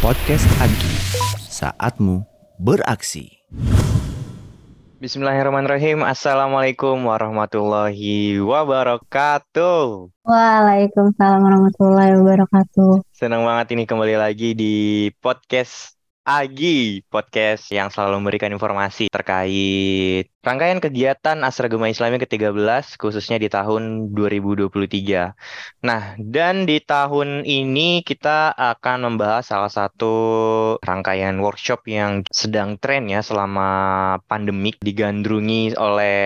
Podcast Agi, saatmu beraksi. Bismillahirrahmanirrahim. Assalamualaikum warahmatullahi wabarakatuh. Waalaikumsalam warahmatullahi wabarakatuh. Senang banget ini kembali lagi di podcast Agi, podcast yang selalu memberikan informasi terkait rangkaian kegiatan Asragama Islam yang ke-13 khususnya di tahun 2023. Nah, dan di tahun ini kita akan membahas salah satu rangkaian workshop yang sedang tren ya selama pandemik digandrungi oleh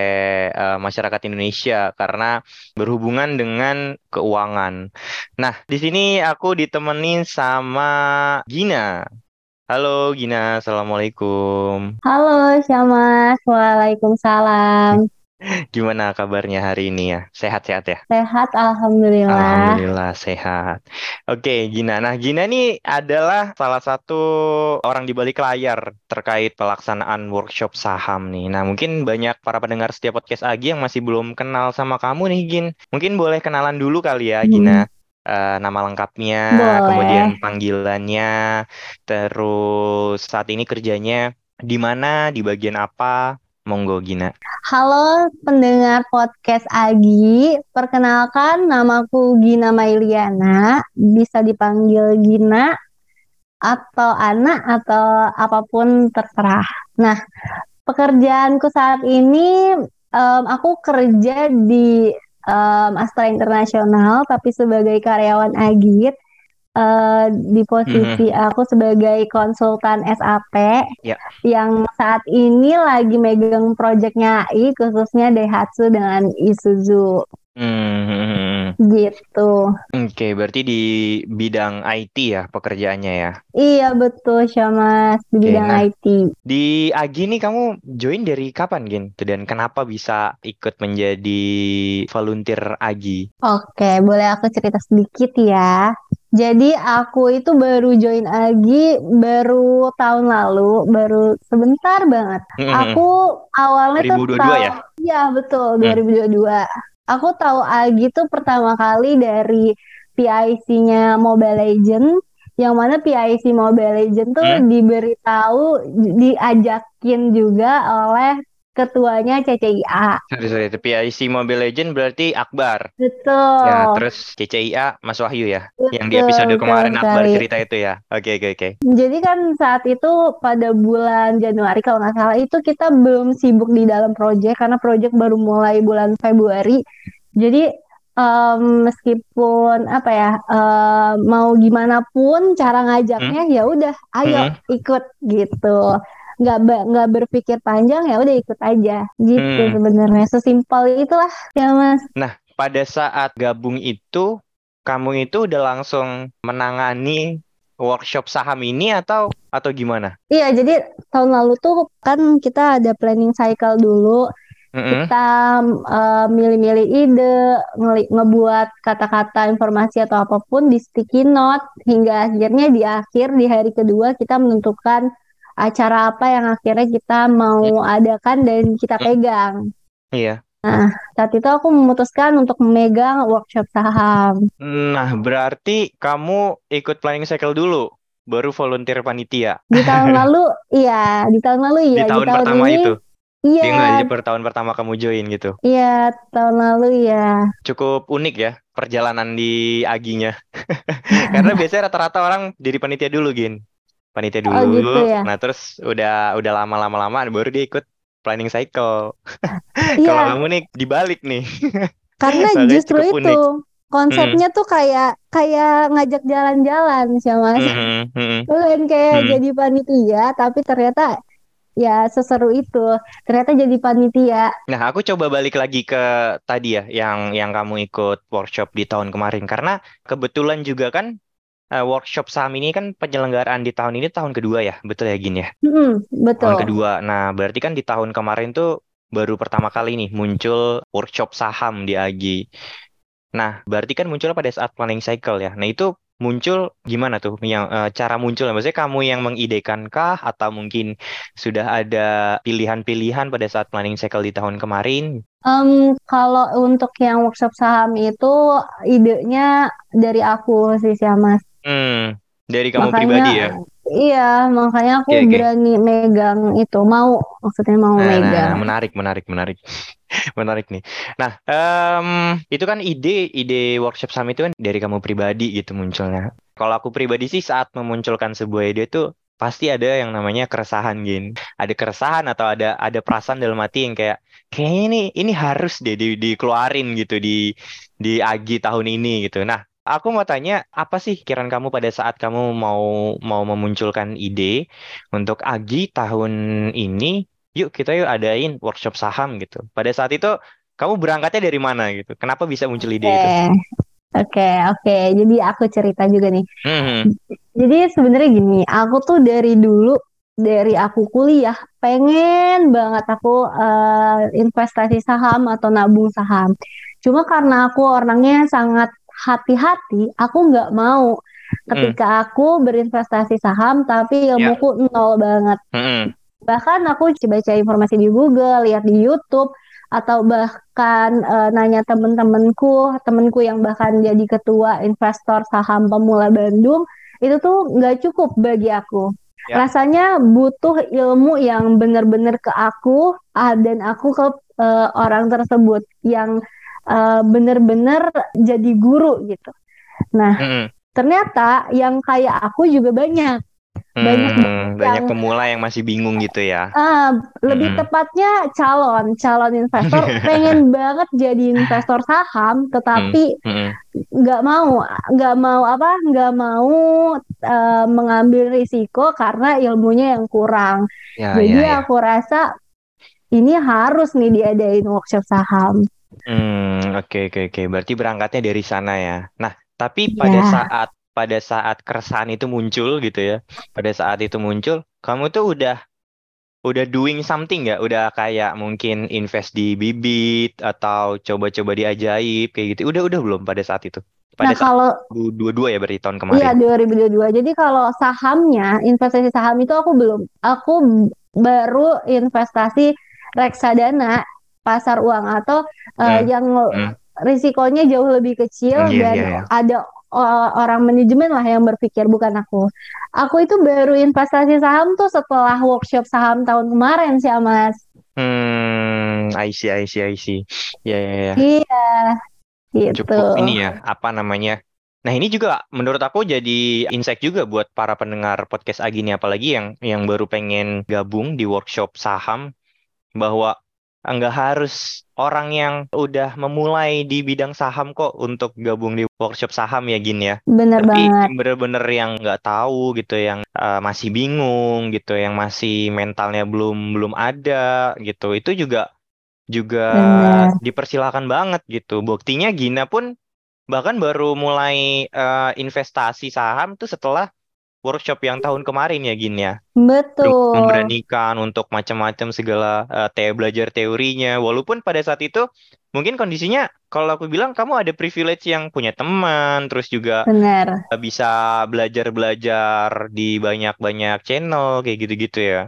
uh, masyarakat Indonesia karena berhubungan dengan keuangan. Nah, di sini aku ditemenin sama Gina. Halo Gina, Assalamualaikum. Halo Syamas, Waalaikumsalam. Gimana kabarnya hari ini ya? Sehat-sehat ya? Sehat, Alhamdulillah. Alhamdulillah sehat. Oke, Gina. Nah, Gina ini adalah salah satu orang di balik layar terkait pelaksanaan workshop saham nih. Nah, mungkin banyak para pendengar setiap podcast Agi yang masih belum kenal sama kamu nih, Gin. Mungkin boleh kenalan dulu kali ya, Gina. Uh, nama lengkapnya, Boleh. kemudian panggilannya, terus saat ini kerjanya di mana, di bagian apa? Monggo Gina. Halo pendengar podcast Agi, perkenalkan namaku Gina Mailiana, bisa dipanggil Gina atau anak atau apa pun terserah. Nah, pekerjaanku saat ini um, aku kerja di um, Astra Internasional tapi sebagai karyawan Agit uh, di posisi mm -hmm. aku sebagai konsultan SAP yeah. yang saat ini lagi megang proyeknya AI khususnya Daihatsu dengan Isuzu. Mm -hmm. Gitu. Oke, okay, berarti di bidang IT ya pekerjaannya ya? Iya betul, Syamas di okay, bidang nah, IT. Di Agi nih kamu join dari kapan, Gin? Dan kenapa bisa ikut menjadi volunteer Agi? Oke, okay, boleh aku cerita sedikit ya. Jadi aku itu baru join Agi baru tahun lalu, baru sebentar banget. -hmm. Aku awalnya 2022 tuh tahun, ya? Iya betul, 2022. Aku tahu Agi tuh pertama kali dari PIC-nya Mobile Legend yang mana PIC Mobile Legend tuh hmm? diberitahu diajakin juga oleh ketuanya CCIA. Sorry, sorry. PIC Mobile Legend berarti Akbar. Betul. Ya, terus CCIA Mas Wahyu ya. Betul, yang di episode kemarin sekali. Akbar cerita itu ya. Oke, okay, oke, okay, oke. Okay. Jadi kan saat itu pada bulan Januari kalau nggak salah itu kita belum sibuk di dalam proyek karena proyek baru mulai bulan Februari. Jadi um, meskipun apa ya uh, mau gimana pun cara ngajaknya hmm? ya udah ayo hmm? ikut gitu nggak nggak berpikir panjang ya udah ikut aja gitu hmm. sebenarnya sesimpel itulah ya mas nah pada saat gabung itu kamu itu udah langsung menangani workshop saham ini atau atau gimana? Iya, jadi tahun lalu tuh kan kita ada planning cycle dulu. Mm-hmm. Kita uh, milih-milih ide, nge- ngebuat kata-kata informasi atau apa pun di sticky note hingga akhirnya di akhir di hari kedua kita menentukan acara apa yang akhirnya kita mau iya. adakan dan kita hmm. pegang. Iya. Nah, saat itu aku memutuskan untuk memegang workshop saham. Nah, berarti kamu ikut planning cycle dulu, baru volunteer panitia. Di tahun lalu, iya. Di tahun lalu, iya. Di tahun, di tahun pertama ini, itu? Iya. Di per tahun pertama kamu join gitu? Iya, tahun lalu ya. Cukup unik ya perjalanan di Aginya. Karena biasanya rata-rata orang jadi panitia dulu, Gin panitia dulu. Oh, gitu ya? Nah, terus udah udah lama-lama lama baru dia ikut planning cycle. Kalau Iya, kamu nih dibalik nih. karena justru cukup unik. itu Hmm. konsepnya tuh kayak kayak ngajak jalan-jalan sih mas. Mhm, mhm. Bukan kayak Hmm. jadi panitia, tapi ternyata ya seseru itu. Ternyata jadi panitia. Nah, aku coba balik lagi ke tadi ya, yang yang kamu ikut workshop di tahun kemarin karena kebetulan juga kan uh, workshop saham ini kan penyelenggaraan di tahun ini tahun kedua ya, betul ya Gin ya? Mm, Tahun betul. kedua. Nah, berarti kan di tahun kemarin tuh baru pertama kali nih muncul workshop saham di AG. Nah, berarti kan muncul pada saat planning cycle ya. Nah, itu muncul gimana tuh yang uh, cara muncul maksudnya kamu yang mengidekan kah atau mungkin sudah ada pilihan-pilihan pada saat planning cycle di tahun kemarin? Em, kalau untuk yang workshop saham itu idenya dari aku sih, Mas. Hmm, dari kamu Makanya pribadi ya. iya, makanya aku Oke, oke. berani megang itu, mau maksudnya mau Nah, nah, megang. menarik, menarik, menarik, menarik nih. Nah, em, itu kan ide, ide workshop summit itu kan dari kamu pribadi gitu munculnya. Kalau aku pribadi sih saat memunculkan sebuah ide itu pasti ada yang namanya keresahan gin. Ada keresahan atau ada ada perasaan dalam hati yang kayak kayaknya ini ini harus deh di, dikeluarin gitu di di Agi tahun ini gitu. Nah, aku mau tanya apa sih pikiran kamu pada saat kamu mau mau memunculkan ide untuk Agi tahun ini? Yuk kita yuk adain workshop saham gitu. Pada saat itu kamu berangkatnya dari mana gitu? Kenapa bisa muncul ide itu? Oke, oke, oke. Jadi aku cerita juga nih. Hmm, Jadi sebenarnya gini, aku tuh dari dulu dari aku kuliah pengen banget aku eh, investasi saham atau nabung saham. Cuma karena aku orangnya sangat hati-hati, aku nggak mau ketika aku berinvestasi saham tapi ilmuku nol banget. hmm, Bahkan aku baca informasi di Google, lihat di YouTube, atau bahkan eh, nanya temen-temenku, temenku yang bahkan jadi ketua investor saham pemula Bandung, itu tuh nggak cukup bagi aku. Ya. Rasanya butuh ilmu yang benar-benar ke aku, ah, dan aku ke eh, orang tersebut yang eh, benar-benar jadi guru gitu. Nah, hmm, ternyata yang kayak aku juga banyak. Banyak hmm. Banyak yang- pemula yang masih bingung gitu ya. Ah, lebih Mm-mm. tepatnya calon, calon investor pengen banget jadi investor saham, tetapi Hmm, nggak mau, nggak mau apa, nggak mau eh, mengambil risiko karena ilmunya yang kurang. Ya, Jadi ya, ya. aku rasa ini harus nih diadain workshop saham. Hmm, oke oke oke. Berarti berangkatnya dari sana ya. Nah, tapi pada Ya. saat pada saat keresahan itu muncul gitu ya. Pada saat itu muncul, kamu tuh udah udah doing something nggak? Udah kayak mungkin invest di bibit atau coba-coba di ajaib kayak gitu. Udah udah belum pada saat itu? Pada Nah, saat kalau 2022 ya berarti tahun Iya, kemarin. 2022. Jadi kalau sahamnya, investasi saham itu aku belum. Aku baru investasi reksadana pasar uang atau Hmm, yang hmm. risikonya jauh lebih kecil iya, dan iya, iya. ada eh, orang manajemen lah yang berpikir bukan aku. Aku itu baru investasi saham tuh setelah workshop saham tahun kemarin sih, Mas. Hmm, I see, I see, I see. Ya, ya, ya. Iya, gitu. cukup ini ya apa namanya nah ini juga menurut aku jadi insight juga buat para pendengar podcast Agi ini apalagi yang yang baru pengen gabung di workshop saham bahwa nggak harus orang yang udah memulai di bidang saham kok untuk gabung di workshop saham ya Gin ya Bener tapi banget. bener-bener yang nggak tahu gitu yang eh, masih bingung gitu yang masih mentalnya belum belum ada gitu itu juga juga Bener. dipersilakan banget gitu. Buktinya Gina pun bahkan baru mulai eh, investasi saham tuh setelah workshop yang tahun kemarin ya Gin ya. Betul. memberanikan untuk macam-macam segala eh, te belajar teorinya. Walaupun pada saat itu mungkin kondisinya kalau aku bilang kamu ada privilege yang punya teman, terus juga Bener. eh, bisa belajar-belajar di banyak-banyak channel kayak gitu-gitu ya.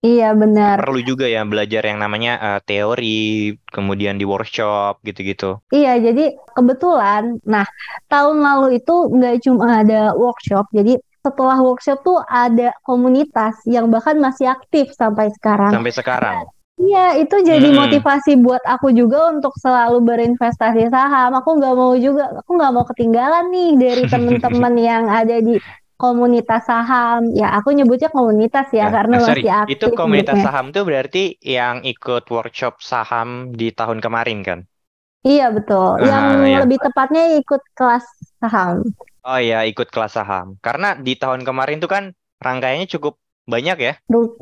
Iya, benar. Perlu juga ya belajar yang namanya eh, teori, kemudian di workshop gitu-gitu. Iya, jadi kebetulan, nah tahun lalu itu nggak cuma ada workshop, jadi setelah workshop tuh ada komunitas yang bahkan masih aktif sampai sekarang. Sampai sekarang. Iya, itu jadi Hmm. motivasi buat aku juga untuk selalu berinvestasi saham. Aku nggak mau juga, aku nggak mau ketinggalan nih dari teman-teman yang ada di komunitas saham. Ya, aku nyebutnya komunitas ya, Ya, karena eh, sorry, masih aktif itu komunitas grupnya. saham tuh berarti yang ikut workshop saham di tahun kemarin kan? Iya, betul. Ah, Yang ya. lebih tepatnya ikut kelas saham. Oh ya, ikut kelas saham. Karena di tahun kemarin tuh kan rangkaiannya cukup banyak ya,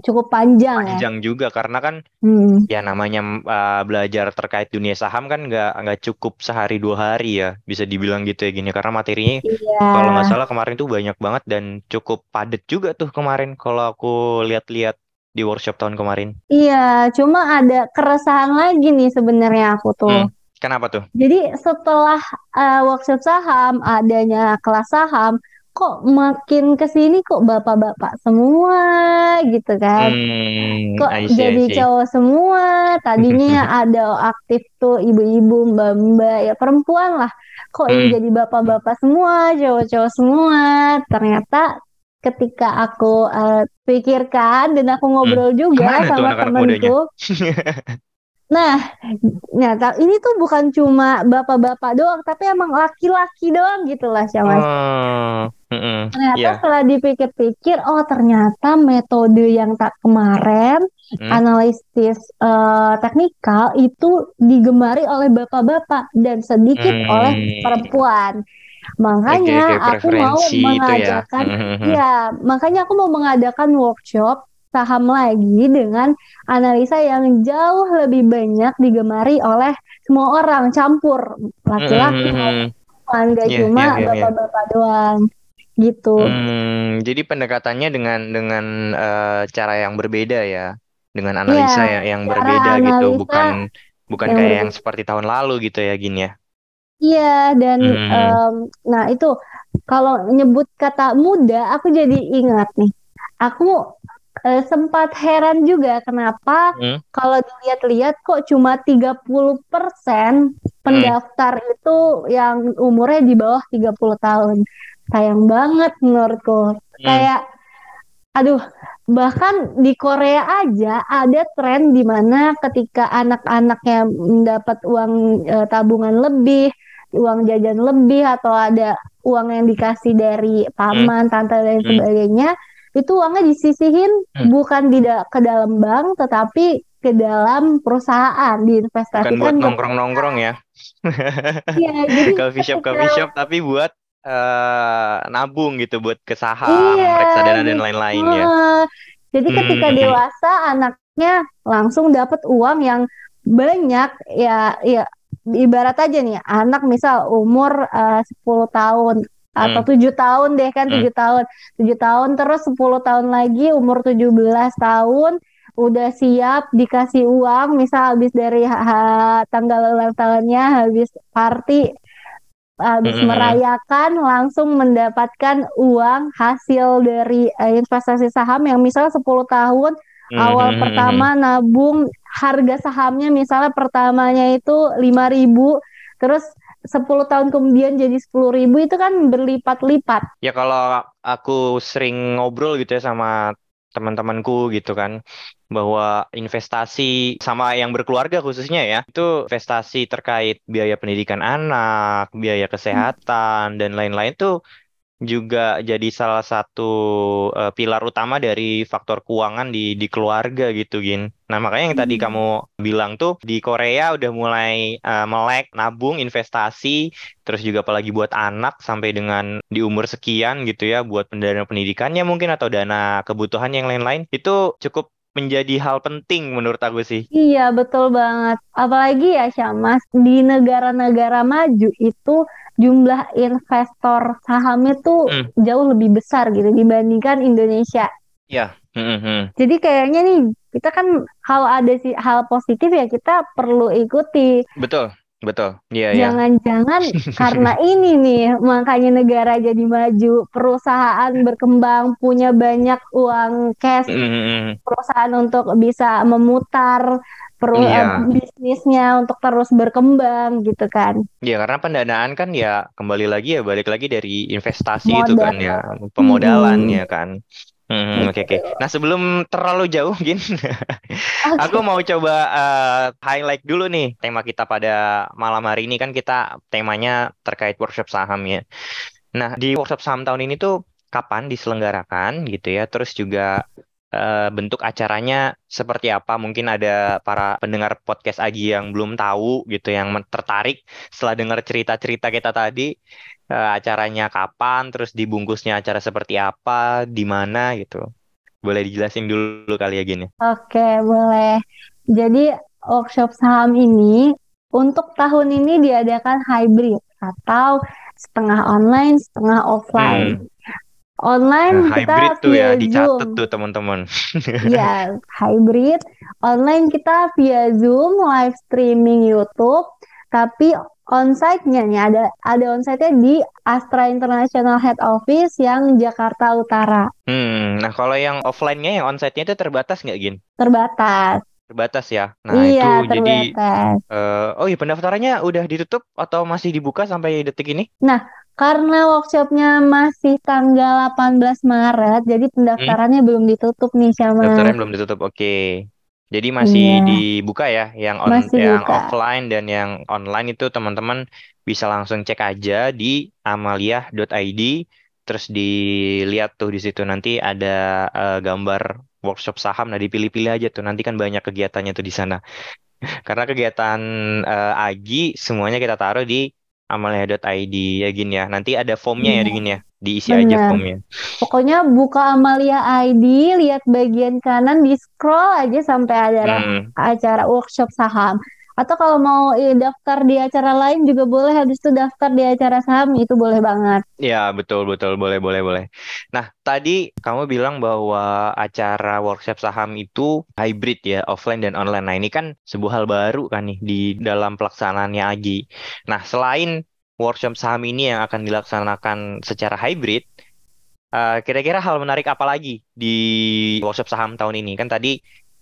cukup panjang ya. panjang juga karena kan Hmm. ya namanya uh, belajar terkait dunia saham kan nggak nggak cukup sehari dua hari ya, bisa dibilang gitu ya gini. Karena materinya Iya. kalau nggak salah kemarin tuh banyak banget dan cukup padat juga tuh kemarin kalau aku lihat-lihat di workshop tahun kemarin. Iya, cuma ada keresahan lagi nih sebenarnya aku tuh. Hmm. Kenapa tuh? Jadi setelah uh, workshop saham, adanya kelas saham, kok makin ke sini kok bapak-bapak semua gitu kan. Hmm, Kok see, jadi cowok semua. Tadinya ada aktif tuh ibu-ibu, mbak-mbak, ya perempuan lah. Kok Hmm. jadi bapak-bapak semua, cowok-cowok semua. Ternyata ketika aku eh, pikirkan dan aku ngobrol juga Hmm. Ke mana tuh sama temenku. Nah, nah ta- ini tuh bukan cuma bapak-bapak doang, tapi emang laki-laki doang gitu lah, Syamas. Oh, mm-mm. Ternyata Iya. setelah dipikir-pikir, oh ternyata metode yang tak kemarin, Hmm. analisis eh, teknikal itu digemari oleh bapak-bapak dan sedikit Hmm. oleh perempuan. Makanya Oke, oke, aku mau ya. mengadakan, Mhm. ya, makanya aku mau mengadakan workshop saham lagi dengan analisa yang jauh lebih banyak digemari oleh semua orang, campur laki-laki, Mhm. perempuan, gak Iya, cuma iya, iya, iya. bapak-bapak doang, gitu. Hmm, jadi pendekatannya dengan dengan eh, cara yang berbeda ya, dengan analisa Iya, yang yang berbeda gitu, bukan bukan yang kayak berbeda. yang seperti tahun lalu gitu ya, Gin ya. Iya, dan Hmm. em, nah itu kalau nyebut kata muda, aku jadi ingat nih. Aku eh, sempat heran juga kenapa Hmm. kalau dilihat-lihat kok cuma 30% pendaftar itu yang umurnya di bawah 30 tahun. Sayang banget menurutku. Hmm. Kayak aduh, bahkan di Korea aja ada tren di mana ketika anak-anaknya mendapat uang eh, tabungan lebih, uang jajan lebih atau ada uang yang dikasih dari paman, tante dan Hmm. Itu uangnya disisihin Hmm. bukan tidak ke dalam bank tetapi ke dalam perusahaan Bukan buat diinvestasikan ke nongkrong-nongkrong ya. Iya, jadi Coffee shop, coffee shop, tapi buat eh, nabung gitu, buat ke saham, Iya, reksadana dan lain-lain ya. Jadi ketika Hmm. dewasa anaknya langsung dapat uang yang banyak ya ya ibarat aja nih anak misal umur eh, 10 tahun atau Hmm. tujuh tahun deh kan Hmm. tujuh tahun tujuh tahun terus 10 tahun lagi umur 17 tahun udah siap dikasih uang misal habis dari ha- tanggal ulang tahunnya habis party habis Hmm. merayakan langsung mendapatkan uang hasil dari eh, investasi saham yang misalnya 10 tahun awal Mhm. pertama nabung harga sahamnya misalnya pertamanya itu 5.000 terus 10 tahun kemudian jadi 10.000 itu kan berlipat-lipat. Ya kalau aku sering ngobrol gitu ya sama teman-temanku gitu kan bahwa investasi sama yang berkeluarga khususnya ya itu investasi terkait biaya pendidikan anak, biaya kesehatan dan lain-lain tuh juga jadi salah satu eh, pilar utama dari faktor keuangan di di keluarga gitu Gin. Nah, makanya yang tadi Hmm. kamu bilang tuh di Korea udah mulai eh, melek nabung investasi terus juga apalagi buat anak sampai dengan di umur sekian gitu ya buat dana pendidikannya mungkin atau dana kebutuhan yang lain-lain itu cukup menjadi hal penting menurut aku sih. Iya, betul banget. Apalagi ya Syamas, di negara-negara maju itu jumlah investor sahamnya tuh Hmm. jauh lebih besar gitu dibandingkan Indonesia. Ya. Hmm, Jadi kayaknya nih kita kan kalau ada sih hal positif ya kita perlu ikuti. Betul, betul. Iya, iya. Jangan-jangan karena ini nih makanya negara jadi maju, perusahaan berkembang, punya banyak uang cash, Hmm, hmm, hmm. perusahaan untuk bisa memutar peru- Iya. eh, bisnisnya untuk terus berkembang gitu kan. Ya, karena pendanaan kan ya kembali lagi ya balik lagi dari investasi itu Modal. kan ya, pemodalan Mm-mm. ya kan. Hmm, oke oke. Nah, sebelum terlalu jauh, Gin, aku mau coba eh, highlight dulu nih tema kita pada malam hari ini kan kita temanya terkait workshop saham ya. Nah, di workshop saham tahun ini tuh kapan diselenggarakan gitu ya? Terus juga eh, bentuk acaranya seperti apa? Mungkin ada para pendengar podcast Agi yang belum tahu gitu, yang tertarik setelah dengar cerita-cerita kita tadi. Eh, acaranya kapan? Terus dibungkusnya acara seperti apa? Di mana gitu? Boleh dijelasin dulu kali ya gini. Oke, boleh. Jadi workshop saham ini untuk tahun ini diadakan hybrid atau setengah online, setengah offline. Online Nah, kita hybrid tuh ya, via dicatat Zoom. tuh teman-teman. Ya, hybrid. Online kita via Zoom, live streaming YouTube. Tapi onsite-nya nih ada ada onsite-nya di Astra International Head Office yang Jakarta Utara. Hmm, nah kalau yang offline-nya yang onsite-nya itu terbatas nggak, Gin? Terbatas. Terbatas ya. Nah, iya, itu jadi terbatas. eh, oh iya pendaftarannya udah ditutup atau masih dibuka sampai detik ini? Nah, karena workshopnya masih tanggal 18 Maret, jadi pendaftarannya belum ditutup nih sama Pendaftaran belum ditutup. Oke. Jadi masih Iya. dibuka ya yang on Masih yang buka. offline dan yang online itu teman-teman bisa langsung cek aja di amalia.id terus dilihat tuh di situ nanti ada eh, gambar workshop saham nah dipilih-pilih aja tuh nanti kan banyak kegiatannya tuh di sana. Karena kegiatan eh, Agi semuanya kita taruh di amalia.id ya Gin ya. Nanti ada formnya ya Iya. Gin ya. Diisi aja Benar. formnya. Pokoknya buka Amalia ID, lihat bagian kanan, di scroll aja sampai ada Hmm. acara workshop saham. Atau kalau mau daftar di acara lain juga boleh, habis itu daftar di acara saham itu boleh banget. Ya, betul, betul. Boleh, boleh, boleh. Nah, tadi kamu bilang bahwa acara workshop saham itu hybrid ya, offline dan online. Nah, ini kan sebuah hal baru kan nih di dalam pelaksanaannya Agi. Nah, selain workshop saham ini yang akan dilaksanakan secara hybrid, eh, kira-kira hal menarik apa lagi di workshop saham tahun ini? Kan tadi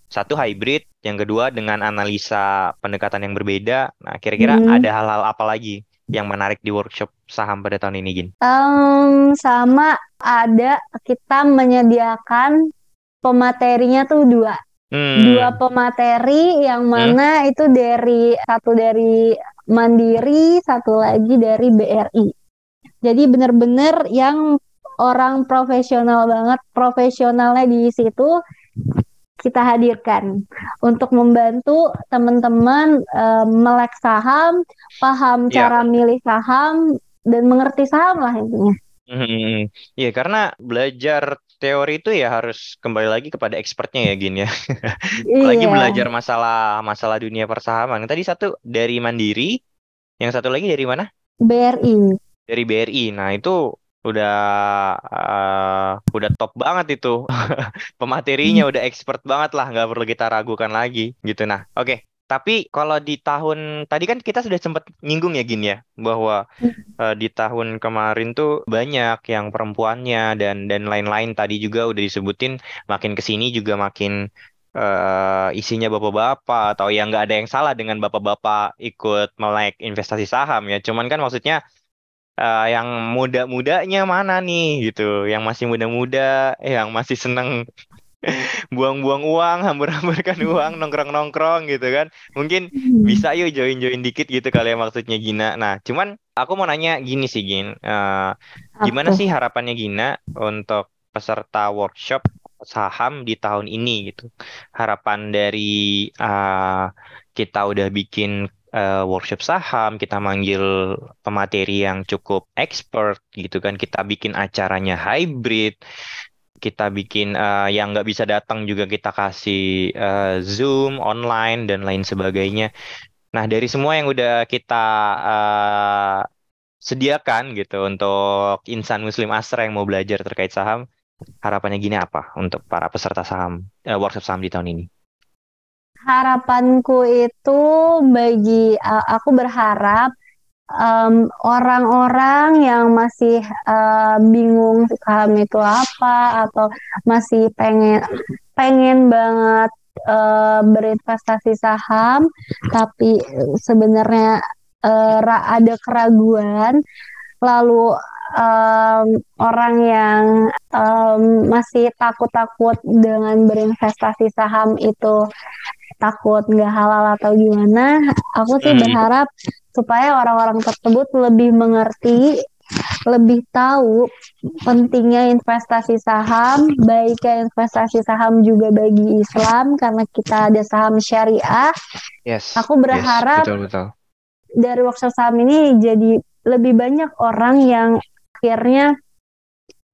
satu hybrid, yang kedua dengan analisa pendekatan yang berbeda. Nah, kira-kira Hmm. ada hal-hal apa lagi yang menarik di workshop saham pada tahun ini, Gin? Em, sama ada kita menyediakan pematerinya tuh dua. Hmm. Dua pemateri yang mana itu dari satu dari Mandiri, satu lagi dari BRI. Jadi benar-benar yang orang profesional banget, profesionalnya di situ kita hadirkan untuk membantu teman-teman eh, melek saham, paham Ya. cara milih saham dan mengerti saham lah intinya. Hmm, Iya, karena belajar teori itu ya harus kembali lagi kepada expertnya ya, Gin ya. Apalagi Iya. belajar masalah masalah dunia persahaman. Tadi satu dari Mandiri, yang satu lagi dari mana? BRI. Dari BRI. Nah, itu udah eh, udah top banget itu. Pematerinya udah expert banget lah, nggak perlu kita ragukan lagi gitu. Nah, oke. Tapi kalau di tahun tadi kan kita sudah sempat nyinggung ya Gin ya bahwa eh, di tahun kemarin tuh banyak yang perempuannya dan dan lain-lain tadi juga udah disebutin makin ke sini juga makin eh, isinya bapak-bapak atau yang nggak ada yang salah dengan bapak-bapak ikut melek investasi saham ya cuman kan maksudnya eh, yang muda-mudanya mana nih gitu yang masih muda-muda yang masih seneng buang-buang uang hambur-hamburkan uang nongkrong-nongkrong gitu kan mungkin bisa yuk join-join dikit gitu kali ya maksudnya Gina. Nah, cuman aku mau nanya gini sih Gin, Eh, gimana Apa? sih harapannya Gina untuk peserta workshop saham di tahun ini gitu? Harapan dari eh, kita udah bikin eh, workshop saham, kita manggil pemateri yang cukup expert gitu kan, kita bikin acaranya hybrid, kita bikin eh, yang nggak bisa datang juga kita kasih eh, Zoom online dan lain sebagainya. Nah, dari semua yang udah kita eh, sediakan gitu untuk insan Muslim Asra yang mau belajar terkait saham, harapannya gini apa untuk para peserta saham eh, workshop saham di tahun ini? Harapanku itu bagi a- aku berharap em, orang-orang yang masih eh, bingung saham itu apa atau masih pengen pengen banget eh, berinvestasi saham tapi sebenarnya ra- ada keraguan lalu em, orang yang em, masih takut-takut dengan berinvestasi saham itu takut nggak halal atau gimana, aku sih Hmm. berharap supaya orang-orang tersebut lebih mengerti, lebih tahu pentingnya investasi saham, baiknya investasi saham juga bagi Islam karena kita ada saham syariah. Yes, Aku yes, berharap betul betul. dari workshop saham ini jadi lebih banyak orang yang akhirnya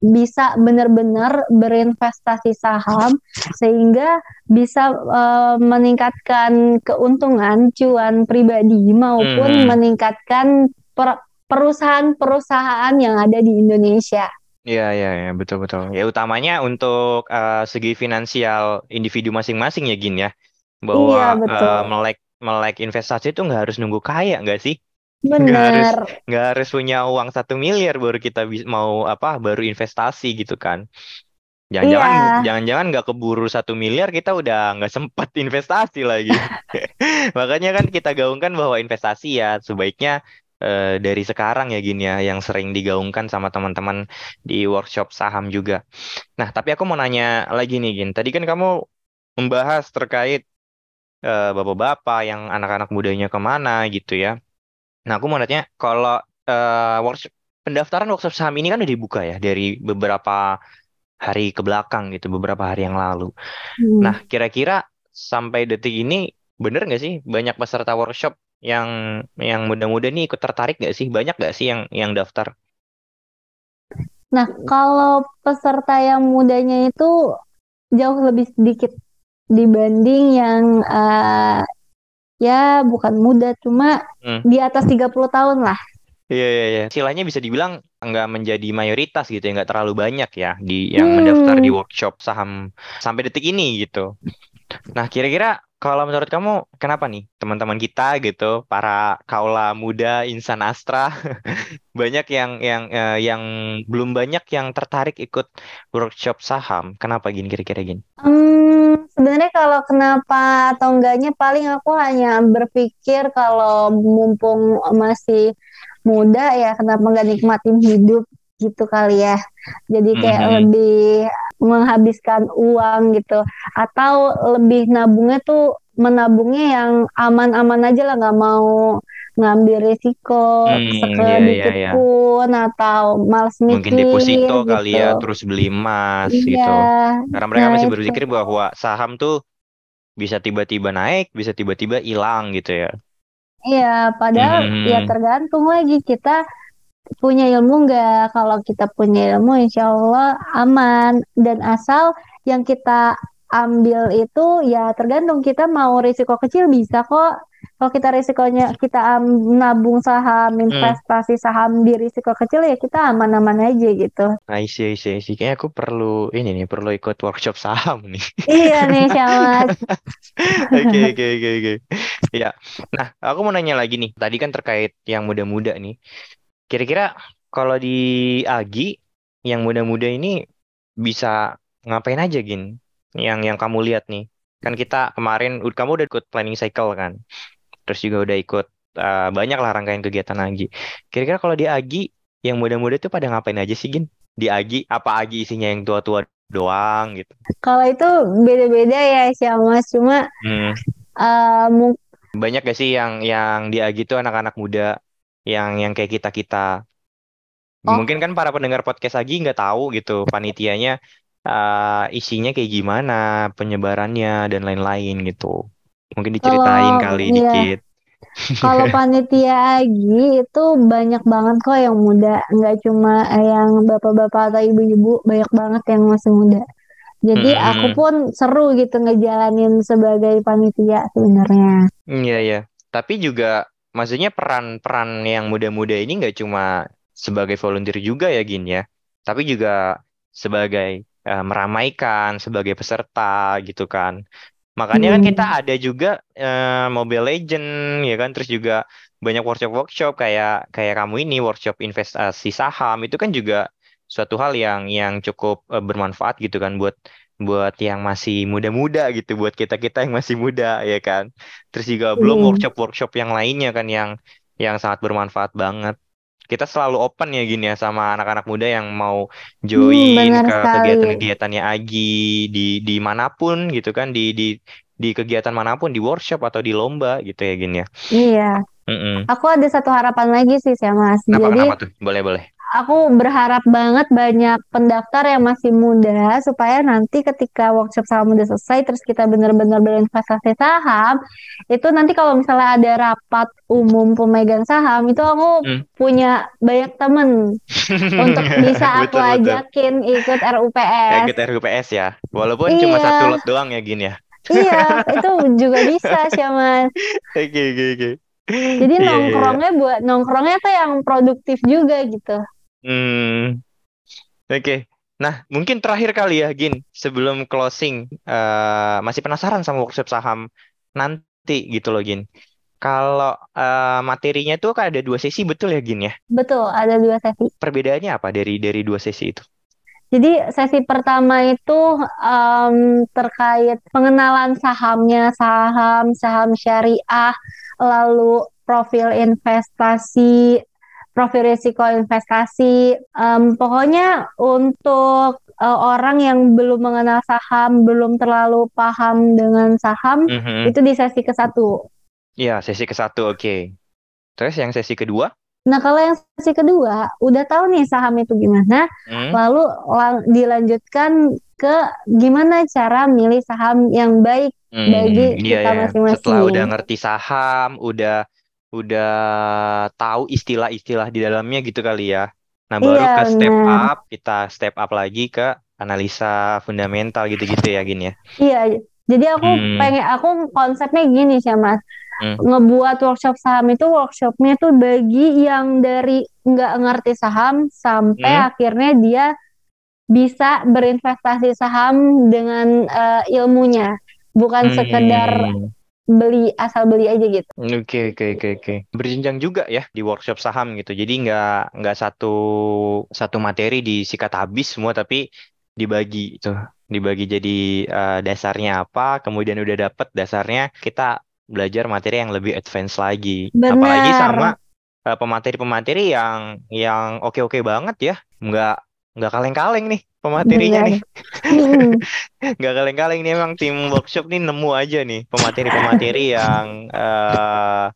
bisa benar-benar berinvestasi saham sehingga bisa eh, meningkatkan keuntungan cuan pribadi maupun Hmm. meningkatkan per- perusahaan-perusahaan yang ada di Indonesia. Iya, iya, iya, betul betul. Ya utamanya untuk eh, segi finansial individu masing-masing ya Gin ya, Iya, bahwa betul. eh, melek melek investasi itu nggak harus nunggu kaya nggak sih? Nggak harus Bener. nggak harus punya uang satu miliar baru kita bisa mau apa baru investasi gitu kan. Jangan-jangan Iya. jangan-jangan nggak keburu satu miliar kita udah nggak sempat investasi lagi. Makanya kan kita gaungkan bahwa investasi ya sebaiknya eh, dari sekarang ya gini ya yang sering digaungkan sama teman-teman di workshop saham juga. Nah, tapi aku mau nanya lagi nih Gin. Tadi kan kamu membahas terkait eh, bapak-bapak yang anak-anak mudanya ke mana gitu ya. Nah, aku mau nanya kalau eh, workshop pendaftaran workshop saham ini kan udah dibuka ya dari beberapa hari ke belakang gitu, beberapa hari yang lalu. Hmm. Nah, kira-kira sampai detik ini bener nggak sih banyak peserta workshop yang yang muda-muda nih ikut tertarik nggak sih? Banyak nggak sih yang yang daftar? Nah, kalau peserta yang mudanya itu jauh lebih sedikit dibanding yang eh, ya bukan muda, cuma Hmm. di atas 30 tahun lah. Iya, iya, iya. Istilahnya bisa dibilang nggak menjadi mayoritas gitu ya, nggak terlalu banyak ya di yang Hmm. mendaftar di workshop saham sampai detik ini gitu. Nah, kira-kira kalau menurut kamu kenapa nih teman-teman kita gitu, para kaula muda insan Astra banyak yang yang eh, yang belum banyak yang tertarik ikut workshop saham. Kenapa gini kira-kira gini? Hmm, sebenarnya kalau kenapa atau enggaknya paling aku hanya berpikir kalau mumpung masih muda ya kenapa nggak nikmatin hidup gitu kali ya. Jadi kayak Mhm. lebih menghabiskan uang gitu atau lebih nabungnya tuh menabungnya yang aman-aman aja lah nggak mau ngambil risiko Hmm, iya, iya, sekedikit iya. pun atau Mungkin mikir deposito kali ya, gitu. terus beli emas gitu. Iya, Karena mereka nah masih itu. berpikir bahwa saham tuh bisa tiba-tiba naik, bisa tiba-tiba hilang gitu ya. Iya, padahal ya Hmm. tergantung lagi kita punya ilmu nggak. Kalau kita punya ilmu, insya Allah aman. Dan asal yang kita ambil itu ya tergantung kita mau risiko kecil bisa kok. Kalau kita risikonya kita am- nabung saham, Hmm. investasi saham di risiko kecil ya kita aman-aman aja gitu. I see, I see, I see. Kayaknya aku perlu ini nih, perlu ikut workshop saham nih. Iya nih, Syamas. Oke, oke, oke, oke. Ya. Nah, aku mau nanya lagi nih. Tadi kan terkait yang muda-muda nih. Kira-kira kalau di Agi, yang muda-muda ini bisa ngapain aja, Gin? Yang yang kamu lihat nih. Kan kita kemarin, kamu udah ikut planning cycle kan? Terus juga udah ikut eh, banyak lah rangkaian kegiatan Agi. Kira-kira kalau di Agi, yang muda-muda tuh pada ngapain aja sih, Gin? Di Agi, apa Agi isinya yang tua-tua doang gitu? Kalau itu beda-beda ya, Syamas. Cuma Hmm. mungkin Banyak gak sih yang yang di Agi tuh anak-anak muda yang yang kayak kita-kita. Oh. Mungkin kan para pendengar podcast Agi nggak tahu gitu panitianya eh, isinya kayak gimana, penyebarannya dan lain-lain gitu. Mungkin diceritain Kalau- kali iya. dikit. Kalau panitia Agi itu banyak banget kok yang muda, nggak cuma yang bapak-bapak atau ibu-ibu, banyak banget yang masih muda. Jadi aku pun seru gitu ngejalanin sebagai panitia sebenarnya. Iya ya. Tapi juga maksudnya peran-peran yang muda-muda ini nggak cuma sebagai volunteer juga ya Gin ya, tapi juga sebagai eh, meramaikan, sebagai peserta gitu kan. Makanya kan Hmm. kita ada juga eh, Mobile Legend ya kan, terus juga banyak workshop-workshop kayak kayak kamu ini workshop investasi saham itu kan juga suatu hal yang yang cukup eh, bermanfaat gitu kan buat buat yang masih muda-muda gitu, buat kita-kita yang masih muda ya kan. Terus juga belum Hmm. workshop-workshop yang lainnya kan yang yang sangat bermanfaat banget. Kita selalu open ya gini ya sama anak-anak muda yang mau join Hmm, ke kegiatan-kegiatannya Agi di di mana pun gitu kan di di di kegiatan mana pun di workshop atau di lomba gitu ya gini ya. Iya, Mm-mm. aku ada satu harapan lagi sih, saya Mas. Kenapa Jadi kenapa tuh? Boleh boleh. Aku berharap banget banyak pendaftar yang masih muda supaya nanti ketika workshop saham udah selesai terus kita benar-benar berinvestasi saham itu nanti kalau misalnya ada rapat umum pemegang saham itu aku Hmm. punya banyak temen untuk bisa aku Betul, betul. ajakin ikut Kayak RUPS gitu RUPS ya. Walaupun cuma Iya. satu lot doang ya gini ya. iya itu juga bisa sih mas Oke oke oke. jadi Iya, iya, iya. nongkrongnya buat nongkrongnya tuh yang produktif juga gitu Hmm. Oke. Nah, mungkin terakhir kali ya, Gin, sebelum closing, eh, masih penasaran sama workshop saham nanti gitu loh, Gin. Kalau uh, materinya tuh kan ada dua sesi, betul ya Gin ya? Betul, ada dua sesi. Perbedaannya apa dari dari dua sesi itu? Jadi sesi pertama itu um, terkait pengenalan sahamnya, saham, saham syariah, lalu profil investasi, profil risiko investasi. Um, pokoknya untuk uh, orang yang belum mengenal saham, belum terlalu paham dengan saham, mm -hmm. itu di sesi ke satu. Iya, sesi ke satu, oke. Okay. Terus yang sesi kedua? Nah, kalau yang sesi kedua, udah tahu nih saham itu gimana, hmm. lalu lang dilanjutkan ke gimana cara milih saham yang baik hmm, bagi iya, kita iya. masing-masing. Setelah udah ngerti saham, udah udah tahu istilah-istilah di dalamnya gitu kali ya. Nah, baru iya, ke step nah. up, kita step up lagi ke analisa fundamental gitu-gitu ya, Gin ya. Iya, jadi aku hmm. pengen aku konsepnya gini sih Mas hmm. ngebuat workshop saham itu workshopnya tuh bagi yang dari nggak ngerti saham sampai hmm. akhirnya dia bisa berinvestasi saham dengan uh, ilmunya bukan hmm. sekedar beli asal beli aja gitu. Oke oke oke oke. Berjenjang juga ya di workshop saham gitu. Jadi nggak nggak satu satu materi disikat habis semua tapi dibagi itu dibagi jadi uh, dasarnya apa kemudian udah dapet dasarnya kita belajar materi yang lebih advance lagi. Benar. Apalagi sama uh, pemateri-pemateri yang yang oke-oke banget ya. Nggak nggak kaleng-kaleng nih pematerinya nih. Nggak kaleng-kaleng nih emang tim workshop nih nemu aja nih pemateri-pemateri yang uh,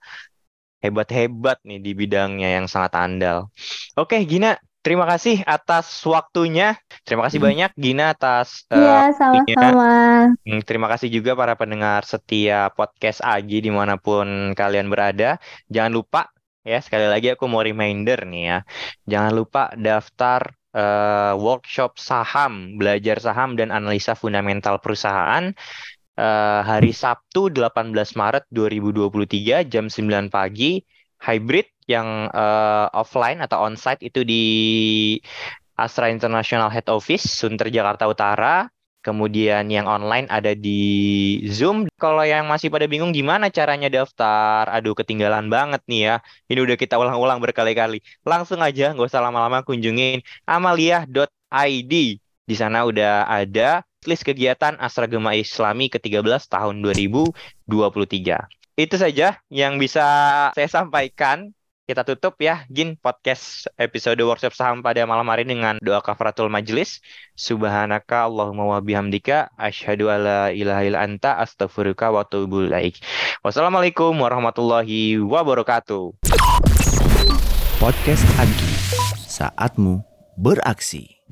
hebat-hebat nih di bidangnya yang sangat andal. Oke, Gina, Terima kasih atas waktunya. Terima kasih hmm. banyak Gina atas Iya, uh, sama-sama. Hmm, terima kasih juga para pendengar setia podcast Agi di mana pun kalian berada. Jangan lupa ya sekali lagi aku mau reminder nih ya. Jangan lupa daftar uh, workshop saham, belajar saham dan analisa fundamental perusahaan uh, hari Sabtu 18 Maret 2023 jam 9 pagi hybrid yang uh, offline atau onsite itu di Astra International Head Office, Sunter Jakarta Utara. Kemudian yang online ada di Zoom. Kalau yang masih pada bingung gimana caranya daftar, aduh ketinggalan banget nih ya. Ini udah kita ulang-ulang berkali-kali. Langsung aja, nggak usah lama-lama kunjungin amalia.id. Di sana udah ada list kegiatan Astra Gema Islami ke-13 tahun 2023. Itu saja yang bisa saya sampaikan kita tutup ya Gin podcast episode workshop saham pada malam hari dengan doa kafaratul majlis. Subhanaka Allahumma wa bihamdika asyhadu alla ilaha illa anta astaghfiruka wa atubu wassalamualaikum warahmatullahi wabarakatuh. Podcast Agi saatmu beraksi